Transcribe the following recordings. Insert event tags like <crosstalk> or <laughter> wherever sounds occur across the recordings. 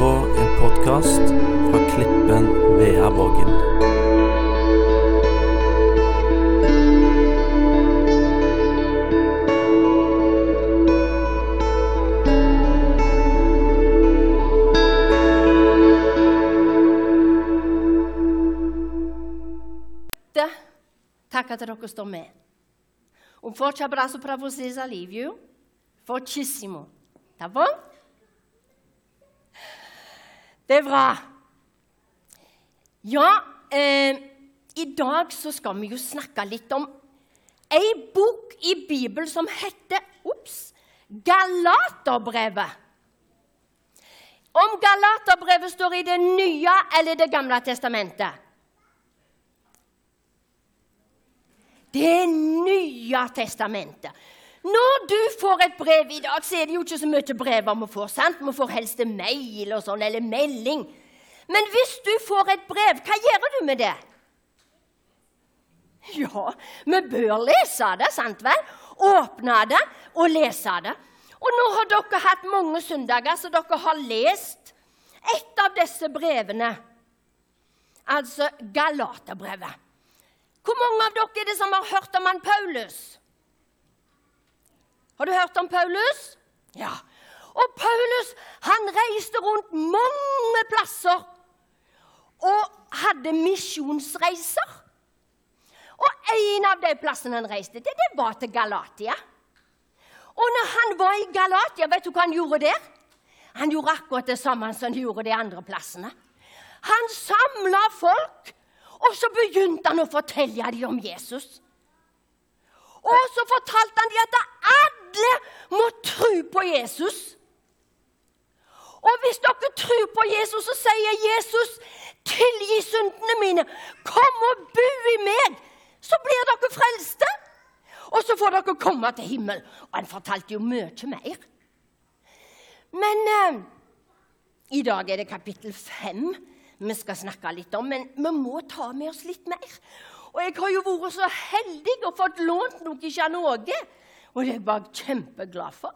på en podkast fra Klippen Veavågen. Det tackar till dere står med. Un forte abrazo para vocês ali, viu? Fortíssimo. Tá bom? Det er bra. Ja, eh, i dag så skal vi jo snakke litt om ei bok i Bibelen som heter Ops! Galaterbrevet. Om Galaterbrevet står i Det nye eller Det gamle testamentet. Det nye testamentet. Når du får et brev i dag, så er det jo ikke så mye brev vi får. sant? Vi får helst mail og sånn, eller melding. Men hvis du får et brev, hva gjør du med det? <laughs> Ja, vi bør lese det, sant vel? Åpne det og lese det. Og nå har dere hatt mange søndager så dere har lest et av disse brevene. Altså Galaterbrevet. Hvor mange av dere er det som har hørt om han Paulus? Har du hørt om Paulus? Ja. Og Paulus han reiste rundt mange plasser og hadde misjonsreiser. Og en av de plassene han reiste til, det var til Galatia. Og når han var i Galatia, vet du hva han gjorde der? Han gjorde akkurat det samme som han gjorde de andre plassene. Han samla folk og så begynte han å fortelle dem om Jesus. Og så fortalte han dem at alle på Jesus. Og hvis dere tror på Jesus, så sier Jesus, 'Tilgi syndene mine. Kom og bo i meg.' Så blir dere frelste. Og så får dere komme til himmelen. Og han fortalte jo mye mer. Men eh, i dag er det kapittel fem vi skal snakke litt om, men vi må ta med oss litt mer. Og jeg har jo vært så heldig og fått lånt noe av Norge, og det er jeg bare kjempeglad for.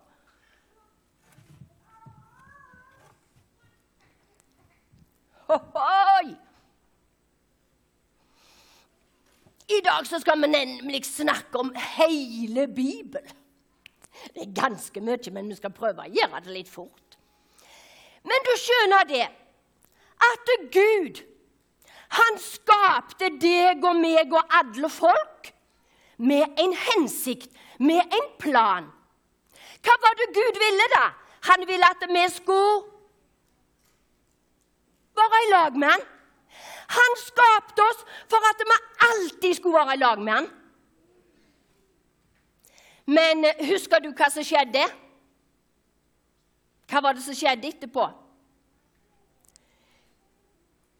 Hohoi! I dag så skal vi nemlig snakke om hele Bibelen. Det er ganske mye, men vi skal prøve å gjøre det litt fort. Men du skjønner det at Gud han skapte deg og meg og alle folk med en hensikt, med en plan. Hva var det Gud ville, da? Han ville at vi skulle være i lag med han. Han skapte oss for at vi alltid skulle være i lag med han. Men eh, husker du hva som skjedde? Hva var det som skjedde etterpå?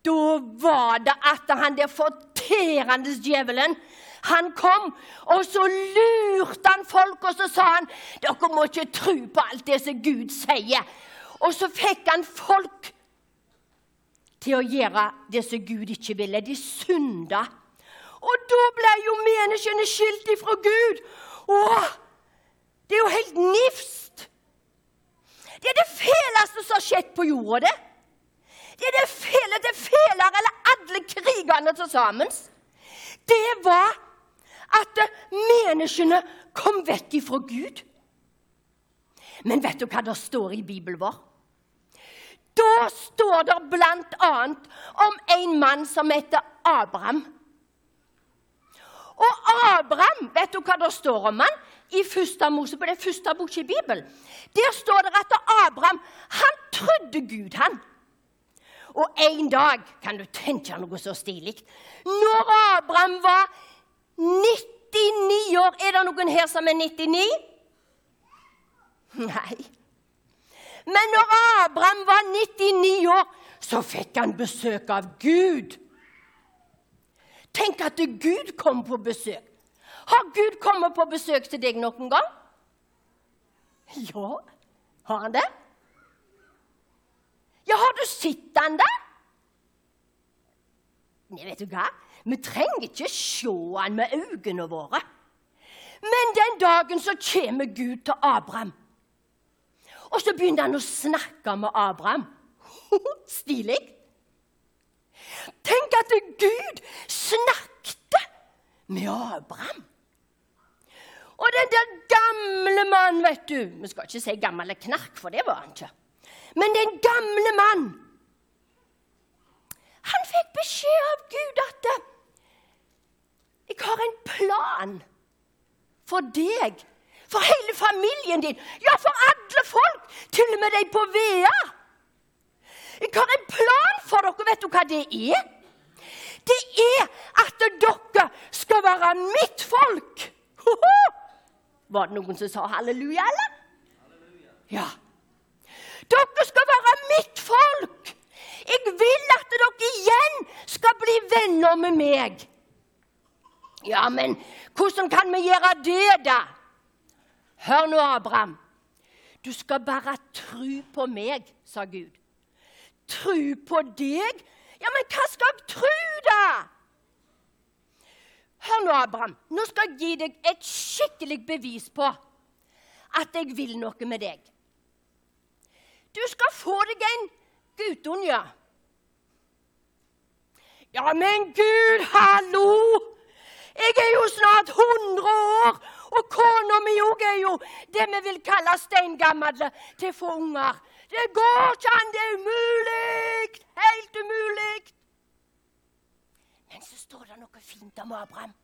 Da var det at han der forterende djevelen han kom, og så lurte han folk, og så sa han dere må ikke tro på alt det som Gud sier. Og så fikk han folk til å gjøre det som Gud ikke ville. De synda. Og da ble jo menneskene skilt ifra Gud. Åh, det er jo helt nifst! Det er det fæleste som har skjedd på jorda. det. Det er det fæle, det fælere eller alle krigene til sammen. Det var at menneskene kom vekk ifra Gud. Men vet du hva det står i Bibelen vår? Da står det bl.a. om en mann som heter Abraham. Og Abraham, vet du hva det står om han? I første Mose, på det første boka i Bibelen. Der står det at Abraham han trodde Gud, han. Og en dag Kan du tenke noe så stilig? Når Abraham var 99 år Er det noen her som er 99? Nei. Men når Abraham var 99 år, så fikk han besøk av Gud. Tenk at Gud kom på besøk. Har Gud kommet på besøk til deg noen gang? Ja, har han det? Ja, har du sett han der? Nei, vet du hva? Vi trenger ikke se han med øynene våre. Men den dagen så kommer Gud til Abraham. Og så begynte han å snakke med Abraham. <laughs> Stilig. Tenk at Gud snakket med Abraham. Og den der gamle mannen, vet du Vi skal ikke si gammel knark, for det var han ikke. Men den gamle mann Han fikk beskjed av Gud at jeg har en plan for deg, for hele familien din, ja, for alle folk, til og med de på Vea. Jeg har en plan for dere. Vet du hva det er? Det er at dere skal være mitt folk. Var det noen som sa halleluja, eller? Ja. Dere skal være mitt folk. Jeg vil at dere igjen skal bli venner med meg. Ja, men hvordan kan vi gjøre det, da? Hør nå, Abraham. Du skal bare tro på meg, sa Gud. Tro på deg? Ja, men hva skal jeg tro, da? Hør nå, Abraham. Nå skal jeg gi deg et skikkelig bevis på at jeg vil noe med deg. Du skal få deg en guttunge. Ja, men Gud, hallo! Jeg er jo snart 100 år, og kona mi òg er jo det vi vil kalle steingammel til å få unger. Det går ikke an, det er umulig! Helt umulig! Men så står det noe fint om Abraham.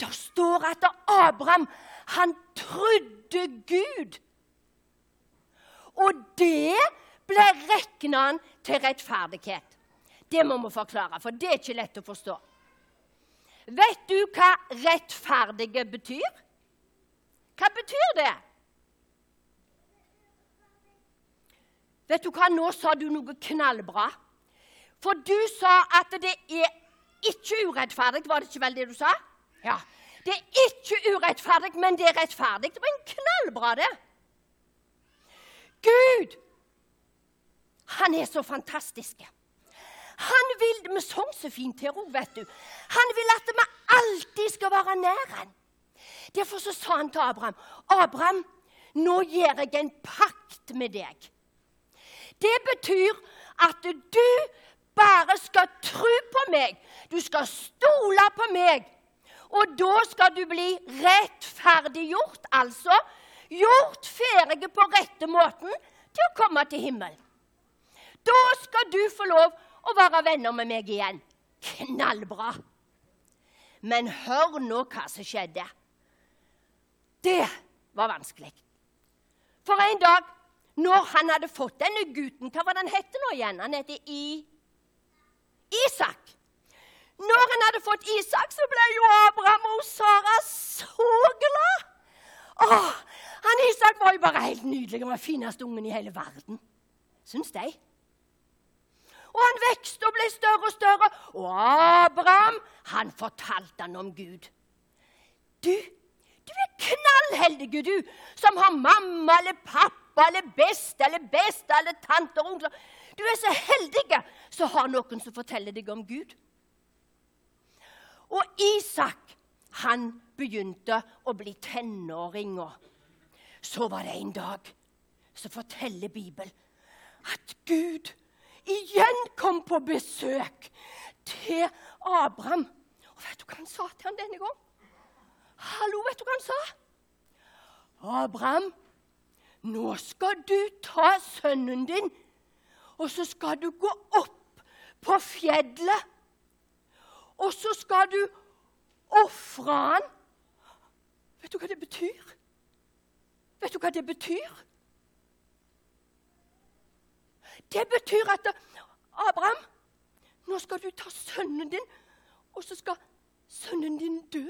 Det står at Abraham, han trodde Gud. Og det ble regna til rettferdighet. Det må vi forklare, for det er ikke lett å forstå. Vet du hva rettferdige betyr? Betyr det? Vet du hva, Nå sa du noe knallbra. For du sa at det er ikke urettferdig. Var det ikke vel det du sa? Ja. Det er ikke urettferdig, men det er rettferdig. Det var en knallbra, det. Gud, han er så fantastisk. Han vil Vi sang så fint her òg, vet du. Han vil at vi alltid skal være nær han. Derfor så sa han til Abraham, 'Abraham, nå gjør jeg en pakt med deg.' Det betyr at du bare skal tro på meg. Du skal stole på meg. Og da skal du bli rettferdiggjort, altså gjort ferdig på rette måten til å komme til himmelen. Da skal du få lov å være venner med meg igjen. Knallbra. Men hør nå hva som skjedde. Det var vanskelig. For en dag, når han hadde fått denne gutten Hva var det han het nå igjen? Han heter I... Isak. Når han hadde fått Isak, så ble jo Abraham og Sara så glad. Åh, han Isak var jo bare helt nydelig. Han var fineste ungen i hele verden. Syns de. Og han vokste og ble større og større. Og Abraham, han fortalte han om Gud. Du, du er knallheldig, du, som har mamma eller pappa eller beste eller beste eller tanter og onkler. Du er så heldig som har noen som forteller deg om Gud. Og Isak, han begynte å bli tenåring. Så var det en dag så forteller Bibelen at Gud igjen kom på besøk til Abraham. Og vet du hva han sa til ham denne gang? Hallo, vet du hva han sa? Abraham, nå skal du ta sønnen din, og så skal du gå opp på fjellet. Og så skal du ofre han. Vet du hva det betyr? Vet du hva det betyr? Det betyr at Abraham, nå skal du ta sønnen din, og så skal sønnen din dø.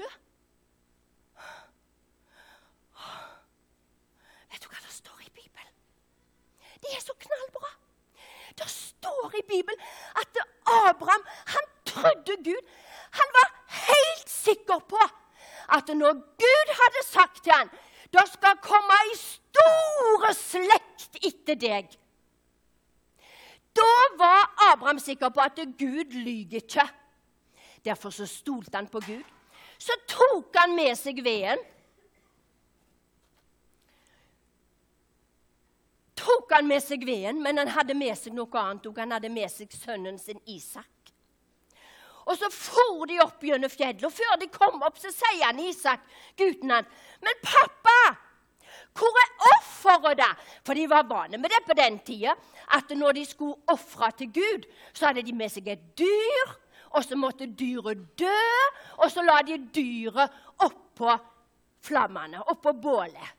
Vet du hva det står i Bibelen? Det er så knallbra. Det står i Bibelen at Abraham han trodde Gud. Han var helt sikker på at når Gud hadde sagt til ham, det skal komme ei store slekt etter deg da var Abraham sikker på at Gud lyver ikke. Derfor så stolte han på Gud. Så tok han med seg veden. Tok han med seg veden, men han hadde med seg noe annet òg. Han hadde med seg sønnen sin Isak. Og så for de opp gjennom fjellet, og før de kom opp, så sier han Isak, gutten hans, 'Men pappa, hvor er offeret, da?' For de var vane med det på den tida, at når de skulle ofre til Gud, så hadde de med seg et dyr, og så måtte dyret dø, og så la de dyret oppå flammene, oppå bålet.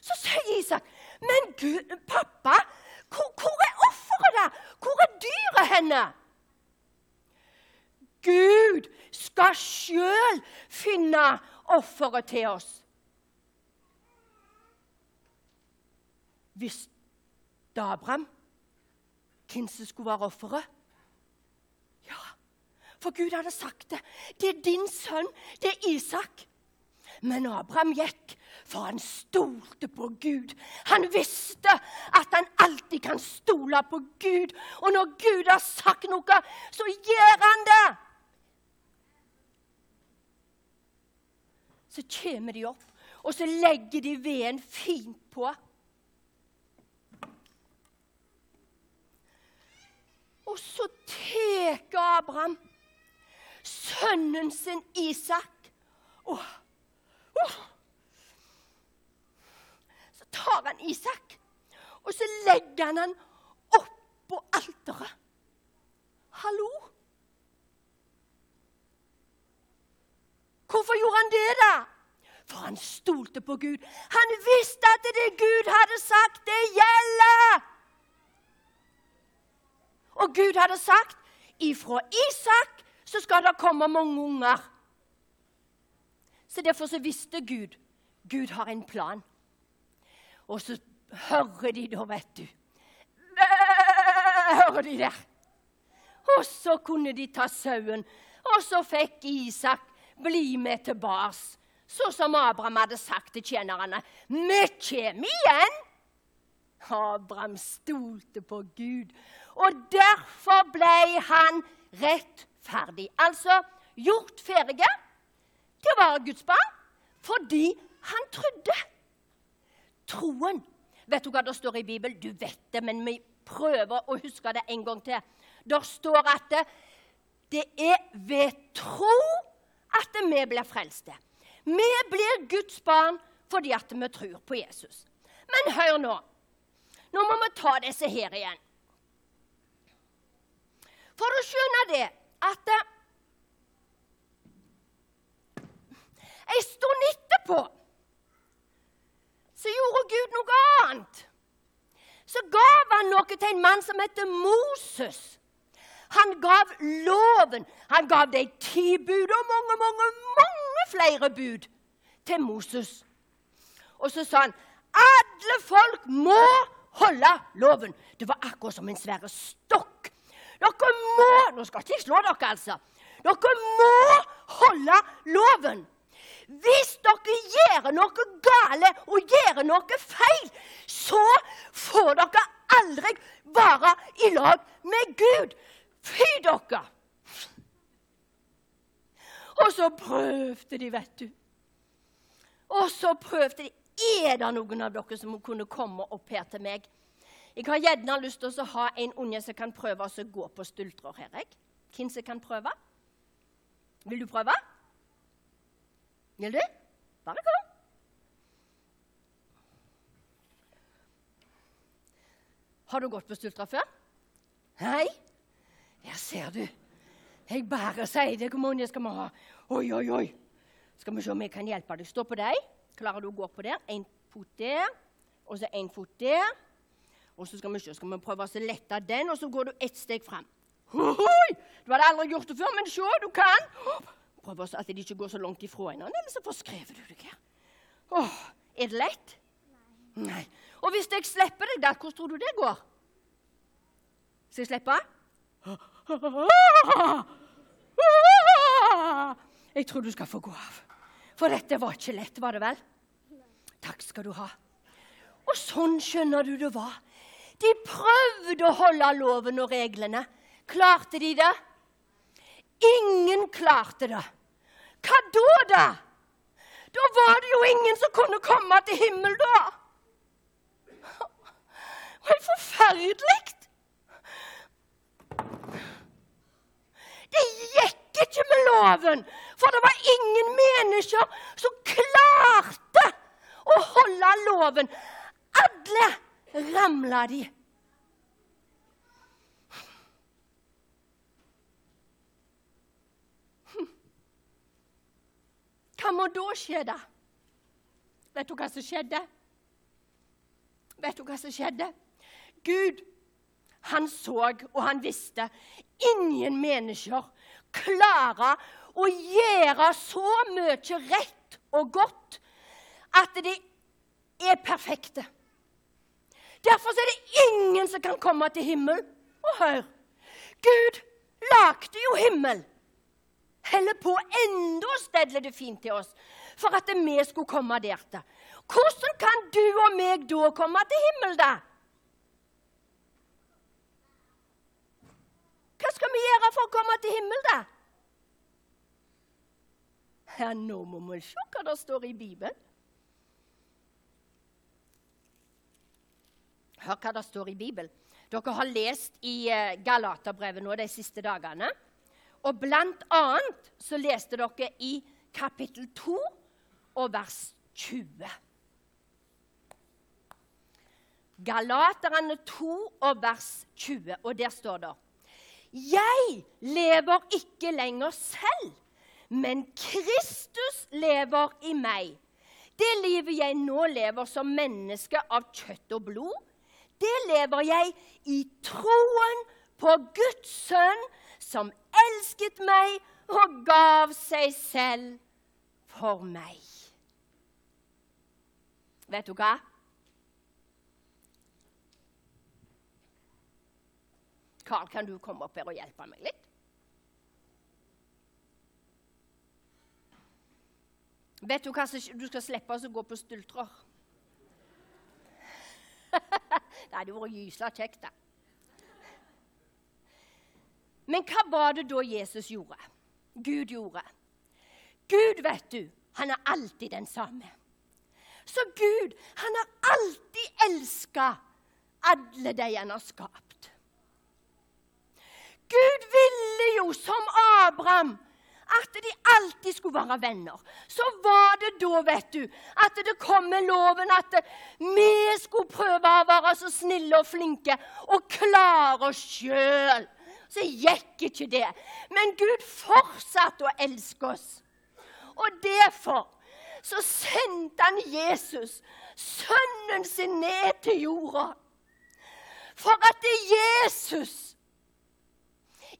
Så sier Isak, 'Men Gud, pappa, hvor, hvor er offeret, da? Hvor er dyret henne?' Gud skal sjøl finne offeret til oss. Visste Abraham hvem som skulle være offeret? Ja, for Gud hadde sagt det. Det er din sønn, det er Isak. Men Abraham gikk, for han stolte på Gud. Han visste at han alltid kan stole på Gud. Og når Gud har sagt noe, så gjør han det! Så kommer de opp, og så legger de veden fint på. Og så tar Abraham sønnen sin Isak. Oh, oh. Så tar han Isak, og så legger han han oppå alteret. Hallo? Hvorfor gjorde han det, da? For han stolte på Gud. Han visste at det Gud hadde sagt, det gjelder! Og Gud hadde sagt ifra Isak så skal det komme mange unger. Så Derfor så visste Gud Gud har en plan. Og så hører de da, vet du Hører de der? Og så kunne de ta sauen, og så fikk Isak bli med tilbake, så som Abraham hadde sagt til tjenerne. Vi kommer igjen! Abraham stolte på Gud, og derfor ble han rettferdig. Altså gjort ferdig til å være Guds barn fordi han trodde. Troen. Vet du hva det står i Bibelen? Du vet det, men vi prøver å huske det en gang til. Der står at det, det er ved tro at vi blir frelste. Vi blir Guds barn fordi at vi tror på Jesus. Men hør nå. Nå må vi ta disse her igjen. For å skjønne det at En stund etterpå så gjorde Gud noe annet. Så gav han noe til en mann som heter Moses. Han gav loven. Han gav de ti bud og mange, mange, mange flere bud til Moses. Og så sa han alle folk må holde loven. Det var akkurat som en svære stokk. Dere må Nå skal ikke jeg slå dere, altså. Dere må holde loven. Hvis dere gjør noe gale og gjør noe feil, så får dere aldri være i lag med Gud. Fy dere! Og så prøvde de, vet du. Og så prøvde de. Er det noen av dere som kunne komme opp her til meg? Jeg har gjerne lyst til å ha en unge som kan prøve å gå på stultrer her. Jeg. Hvem som kan prøve? Vil du prøve? Vil du? Bare kom. Har du gått på Stultra før? Nei? Ja, ser du. Jeg bare sier det. Hvor mange skal vi ha? Oi, oi, oi. Skal vi se om jeg kan hjelpe deg. Stå på deg. Klarer du å gå på der? En fot der, og så en fot der. Og så skal vi se, skal vi prøve å lette den, og så går du ett steg fram. Du hadde aldri gjort det før, men se, du kan. Prøv at de ikke går så langt ifra hverandre, eller så forskrever du deg. Åh, er det lett? Nei. Nei. Og hvis jeg slipper deg, der, hvordan tror du det går? Skal jeg slippe? Jeg tror du skal få gå av. For dette var ikke lett, var det vel? Takk skal du ha. Og sånn skjønner du det var. De prøvde å holde loven og reglene. Klarte de det? Ingen klarte det. Hva da, da? Da var det jo ingen som kunne komme til himmel, da. forferdelig! Det gikk ikke med loven, for det var ingen mennesker som klarte å holde loven. Alle ramla de. Hva må da skje, da? Vet du hva som skjedde? Vet du hva som skjedde? Gud, han så og han visste ingen mennesker klarer å gjøre så mye rett og godt at de er perfekte. Derfor er det ingen som kan komme til himmelen. Og hør Gud lagde jo himmel holder på enda stedler det fint til oss for at vi skulle komme der til. Hvordan kan du og meg da komme til himmelen, da? Hva skal vi gjøre for å komme til himmelen, da? Ja, nå må vi se hva det står i Bibelen. Hør hva det står i Bibelen. Dere har lest i eh, Galaterbrevet nå de siste dagene. Og blant annet så leste dere i kapittel 2 og vers 20. Galaterne 2 og vers 20, og der står det Jeg lever ikke lenger selv, men Kristus lever i meg. Det livet jeg nå lever som menneske av kjøtt og blod, det lever jeg i troen på Guds sønn, som elsket meg og gav seg selv for meg. Vet du hva? Karl, kan du komme opp her og hjelpe meg litt? Vet du hva du skal slippe å gå på stultrer? <laughs> det hadde vært gysla kjekt, da. Men hva var det da Jesus gjorde? Gud gjorde. Gud, vet du, han er alltid den samme. Så Gud, han har alltid elska alle de han har skapt. Gud ville jo, som Abraham, at de alltid skulle være venner. Så var det da, vet du, at det kom med loven at vi skulle prøve å være så snille og flinke og klare oss sjøl så gikk ikke det. Men Gud fortsatte å elske oss. Og derfor så sendte han Jesus, sønnen sin, ned til jorda. For at Jesus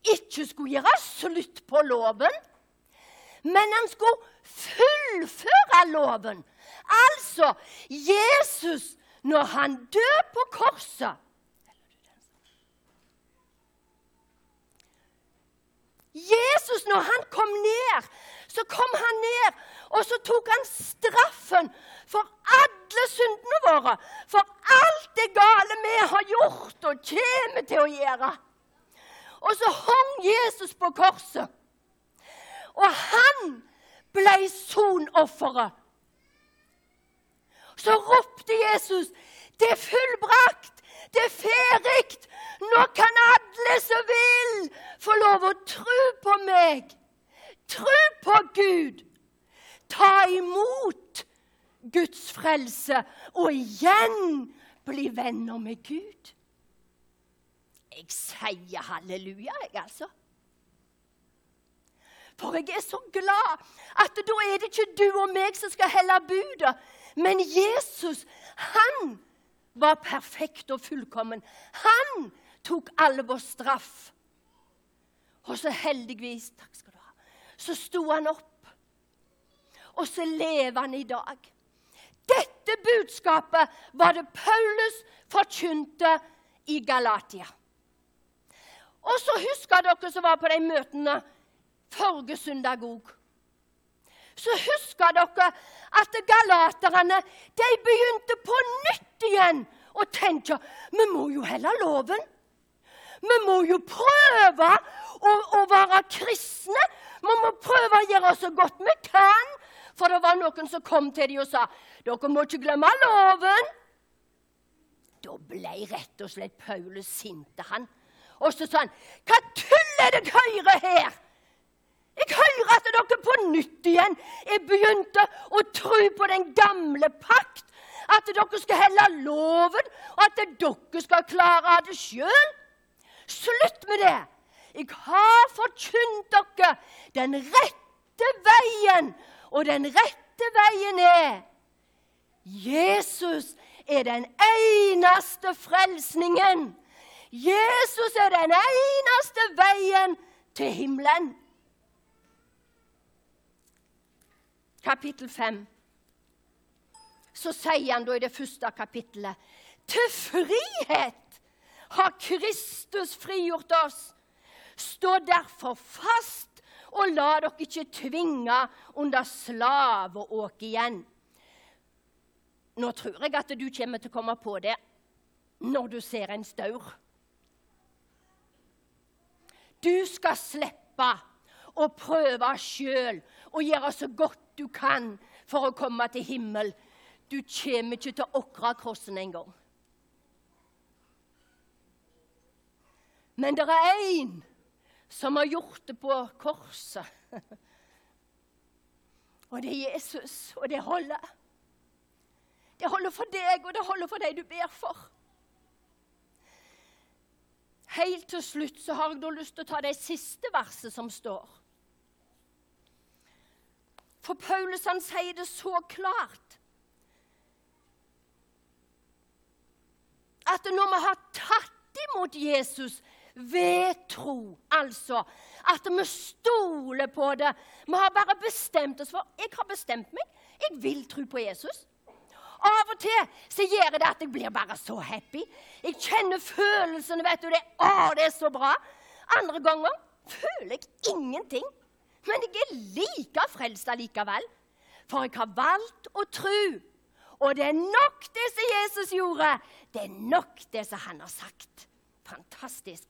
ikke skulle gjøre slutt på loven, men han skulle fullføre loven. Altså Jesus, når han døde på korset Jesus, når han kom ned, så kom han ned, og så tok han straffen for alle syndene våre. For alt det gale vi har gjort og kommer til å gjøre. Og så hang Jesus på korset. Og han ble sonofferet. Så ropte Jesus, 'Det er fullbrakt! Det er ferdig! Nå kan alle som vil, få lov å tro på meg. Tro på Gud. Ta imot Guds frelse og igjen bli venner med Gud. Jeg sier halleluja, jeg, altså. For jeg er så glad at da er det ikke du og meg som skal helle budet, men Jesus, han var perfekt og fullkommen. Han tok alle vår straff. Og så heldigvis takk skal du ha, så sto han opp. Og så lever han i dag. Dette budskapet var det Paulus forkynte i Galatia. Og så husker dere som var på de møtene forrige søndag òg. Så husker dere at galaterne de begynte på nytt igjen å tenke vi må jo heller loven. Vi må jo prøve å, å være kristne. Vi må prøve å gjøre så godt vi kan. For det var noen som kom til dem og sa dere må ikke glemme loven. Da ble rett og slett Paulus sint han. Og så sa han, 'Hva tull er det dere hører her?' Jeg hører at dere på nytt igjen er begynte å tro på den gamle pakt. At dere skal helle loven, og at dere skal klare det sjøl. Slutt med det! Jeg har forkynt dere den rette veien, og den rette veien er Jesus er den eneste frelsningen. Jesus er den eneste veien til himmelen. Kapittel 5. Så sier han da i det første kapittelet Til frihet har Kristus frigjort oss. Stå derfor fast, og la dere ikke tvinge under slaveåk igjen. Nå tror jeg at du kommer til å komme på det når du ser en staur. Du skal slippe å prøve sjøl og gjøre så godt du kan for å komme til himmel. Du kommer ikke til å okre krossen engang. Men det er én som har gjort det på korset. <laughs> Og det er Jesus, og det holder. Det holder for deg, og det holder for deg du ber for. Helt til slutt så har jeg da lyst til å ta det siste verset som står. For Paulus han sier det så klart at når vi har tatt imot Jesus ved tro, altså at vi stoler på det Vi har bare bestemt oss for Jeg har bestemt meg. Jeg vil tro på Jesus. Av og til så gjør det at jeg blir bare så happy. Jeg kjenner følelsene. vet du, det, å, det er så bra. Andre ganger føler jeg ingenting. Men jeg er like frelst allikevel. For jeg har valgt å tro. Og det er nok det som Jesus gjorde. Det er nok det som han har sagt. Fantastisk.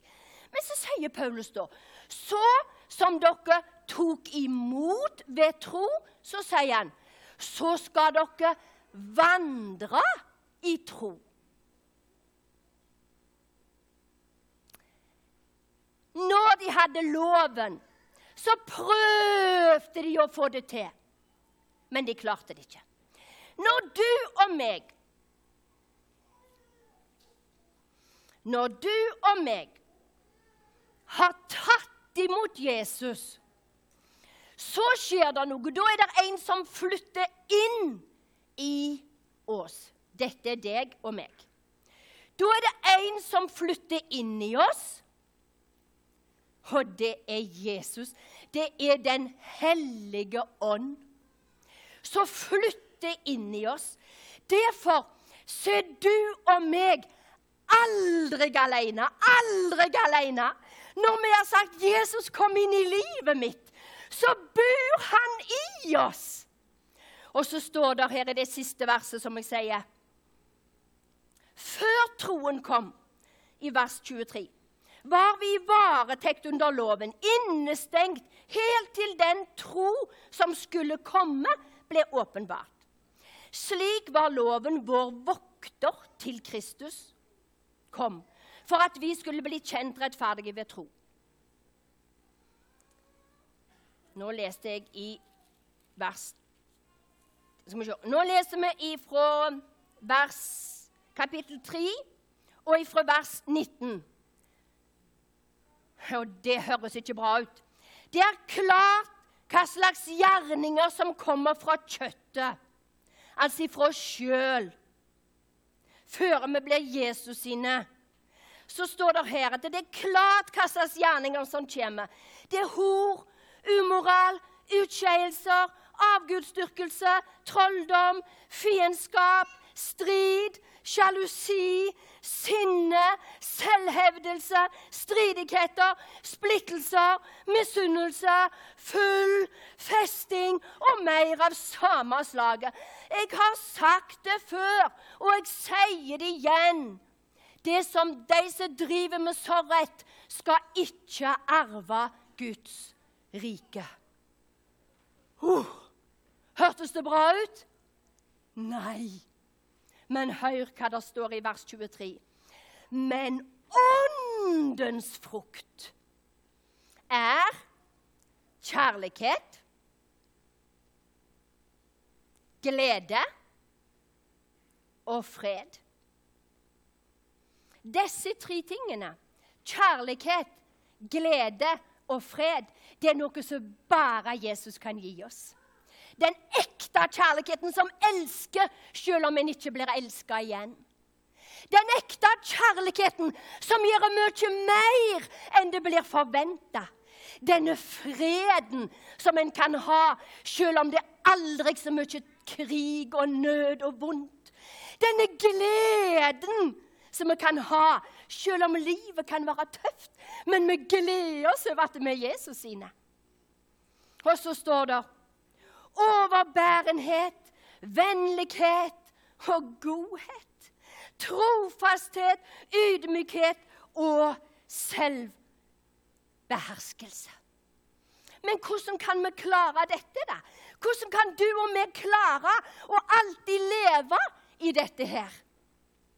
Men så sier Paulus da Så som dere tok imot ved tro, så sier han, så skal dere vandre i tro. Når de hadde loven, så prøvde de å få det til. Men de klarte det ikke. Når du og meg Når du og meg har tatt imot Jesus, så skjer det noe. Da er det en som flytter inn i oss. Dette er deg og meg. Da er det en som flytter inn i oss, og det er Jesus. Det er Den hellige ånd som flytter inn i oss. Derfor så er du og meg aldri alene. Aldri alene. Når vi har sagt 'Jesus, kom inn i livet mitt', så bor han i oss. Og så står det her i det siste verset, som jeg sier Før troen kom, i vers 23, var vi varetekt under loven, innestengt helt til den tro som skulle komme, ble åpenbart. Slik var loven vår vokter til Kristus kom, for at vi skulle bli kjent rettferdige ved tro. Nå leste jeg i vers. Nå leser vi ifra vers kapittel 3 og ifra vers 19. Og det høres ikke bra ut. Det er klart hva slags gjerninger som kommer fra kjøttet, altså fra oss sjøl, før vi blir Jesus sine. Så står det her at det er klart hva slags gjerninger som kommer. Det er hor, umoral, utskeielser, avgudsdyrkelse, trolldom, fiendskap, strid, sjalusi, sinne, selvhevdelse, stridigheter, splittelser, misunnelse, full festing og mer av samme slaget. Jeg har sagt det før, og jeg sier det igjen. Det som de som driver med så rett, skal ikke arve Guds rike. Uh. Hørtes det bra ut? Nei. Men hør hva det står i vers 23. Men åndens frukt er kjærlighet, glede og fred. Disse tre tingene, kjærlighet, glede og fred, det er noe som bare Jesus kan gi oss. Den ekte kjærligheten som elsker selv om en ikke blir elska igjen. Den ekte kjærligheten som gjør mye mer enn det blir forventa. Denne freden som en kan ha selv om det aldri er så mye krig og nød og vondt. Denne gleden som vi kan ha selv om livet kan være tøft. Men vi gleder oss over at vi er Jesus sine. Og så står det overbærenhet, vennlighet og godhet. Trofasthet, ydmykhet og selvbeherskelse. Men hvordan kan vi klare dette, da? Hvordan kan du og vi klare å alltid leve i dette her?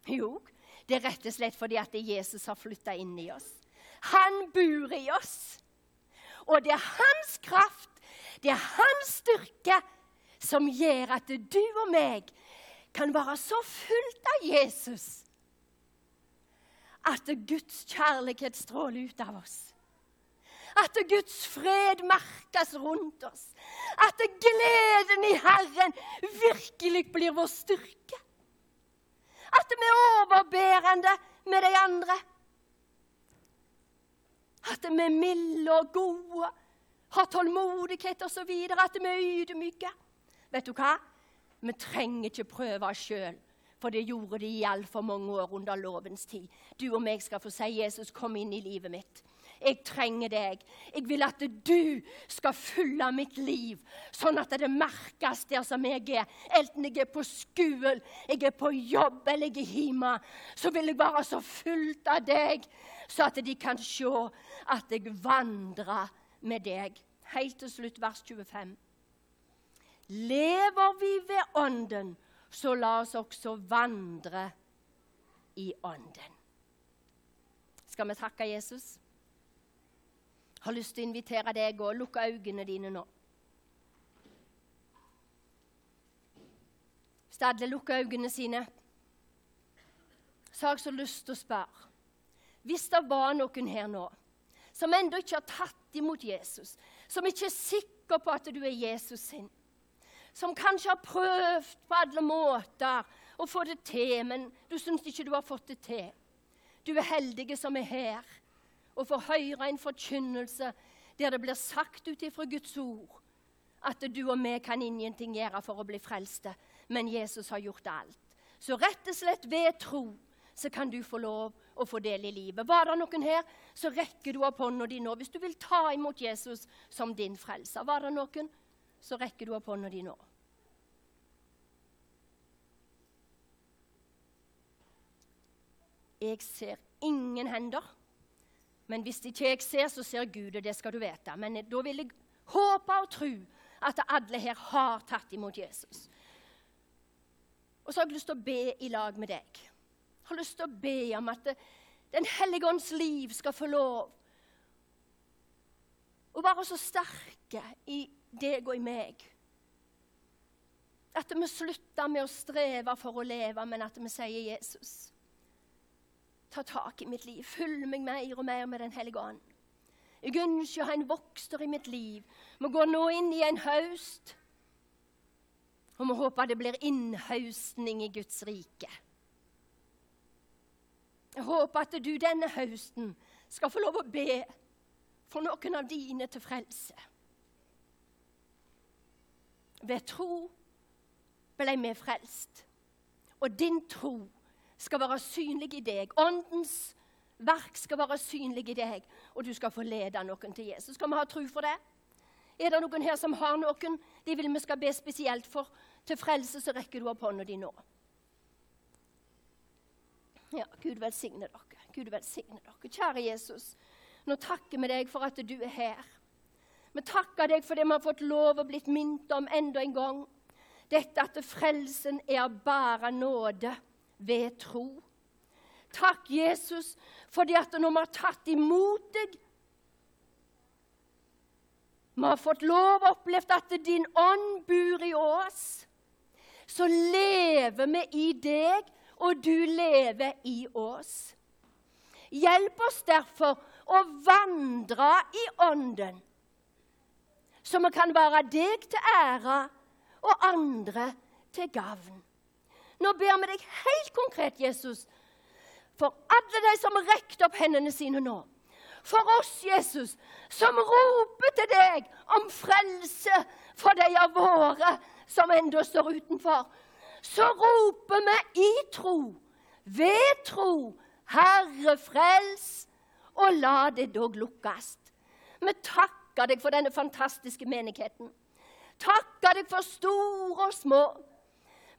Jo, det er rett og slett fordi at Jesus har flytta inn i oss. Han bor i oss. Og det er hans kraft, det er hans styrke, som gjør at du og meg kan være så fullt av Jesus at Guds kjærlighet stråler ut av oss. At Guds fred merkes rundt oss. At gleden i Herren virkelig blir vår styrke. At vi er overbærende med de andre. At vi er milde og gode, har tålmodighet osv. At vi er ydmyke. Vet du hva? Vi trenger ikke prøve oss sjøl, for det gjorde de i altfor mange år under lovens tid. Du og meg skal få si 'Jesus, kom inn i livet mitt'. Jeg trenger deg. Jeg vil at du skal fylle mitt liv, sånn at det merkes der som jeg er. Enten jeg er på skolen, jeg er på jobb eller jeg er hjemme, så vil jeg være så fullt av deg, så at de kan se at jeg vandrer med deg. Helt til slutt, vers 25. Lever vi ved Ånden, så la oss også vandre i Ånden. Skal vi takke Jesus? Jeg har lyst til å invitere deg og lukke øynene dine nå. Hvis alle lukker øynene sine, så har jeg så lyst til å spørre Hvis det var noen her nå som ennå ikke har tatt imot Jesus, som ikke er sikker på at du er Jesus sin, som kanskje har prøvd på alle måter å få det til, men du syns ikke du har fått det til. Du er heldige som er her og får høre en forkynnelse der det blir sagt ut ifra Guds ord at du og vi kan ingenting gjøre for å bli frelste, men Jesus har gjort alt. Så rett og slett ved tro så kan du få lov å få del i livet. Var det noen her, så rekker du opp hånda di nå hvis du vil ta imot Jesus som din frelser. Var det noen, så rekker du opp hånda di nå. Jeg ser ingen hender. Men hvis ikke jeg ser, så ser Gud, og det skal du vite. Men da vil jeg håpe og tro at alle her har tatt imot Jesus. Og så har jeg lyst til å be i lag med deg. Har lyst til å be om at Den hellige ånds liv skal få lov å være så sterke i deg og i meg. At vi slutter med å streve for å leve, men at vi sier Jesus ta tak i mitt liv. Fyll meg mer og mer med Den hellige ånd. Jeg ønsker å ha en vokster i mitt liv. Vi går nå inn i en høst. Og vi håper det blir innhaustning i Guds rike. Jeg håper at du denne høsten skal få lov å be for noen av dine til frelse. Ved tro ble vi frelst, og din tro skal være synlig i deg. Åndens verk skal være synlig i deg, og du skal få lede noen til Jesus. Skal vi ha tro for det? Er det noen her som har noen de vil vi skal be spesielt for til frelse, så rekker du opp hånda di nå. Ja, Gud velsigne dere. Gud velsigne dere. Kjære Jesus, nå takker vi deg for at du er her. Vi takker deg for det vi har fått lov og blitt minnet om enda en gang. dette at frelsen er bare nåde ved tro. Takk, Jesus, fordi at når vi har tatt imot deg Vi har fått lov og opplevd at din ånd bor i oss. Så lever vi i deg, og du lever i oss. Hjelp oss derfor å vandre i Ånden, så vi kan være deg til ære og andre til gavn. Nå ber vi deg helt konkret, Jesus, for alle de som har rekt opp hendene sine nå. For oss, Jesus, som roper til deg om frelse for de av våre som ennå står utenfor. Så roper vi i tro, ved tro, Herre, frels, og la det dog lukkes. Vi takker deg for denne fantastiske menigheten. Takker deg for store og små.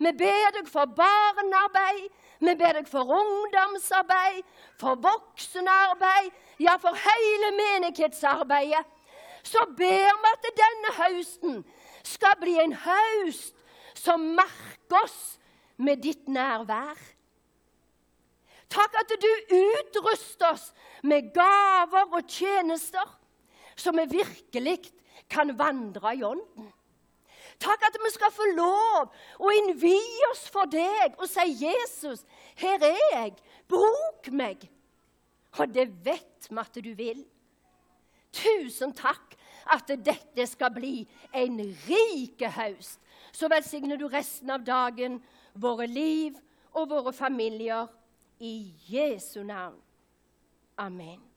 Vi ber deg for barnearbeid, vi ber deg for ungdomsarbeid, for voksenarbeid, ja, for hele menighetsarbeidet. Så ber vi at denne høsten skal bli en høst som merker oss med ditt nærvær. Takk at du utruster oss med gaver og tjenester, som vi virkelig kan vandre i ånden. Takk at vi skal få lov å innvie oss for deg og si, 'Jesus, her er jeg. Bruk meg.' Og det vet vi at du vil. Tusen takk at dette skal bli en rik høst. Så velsigner du resten av dagen, våre liv og våre familier. I Jesu navn. Amen.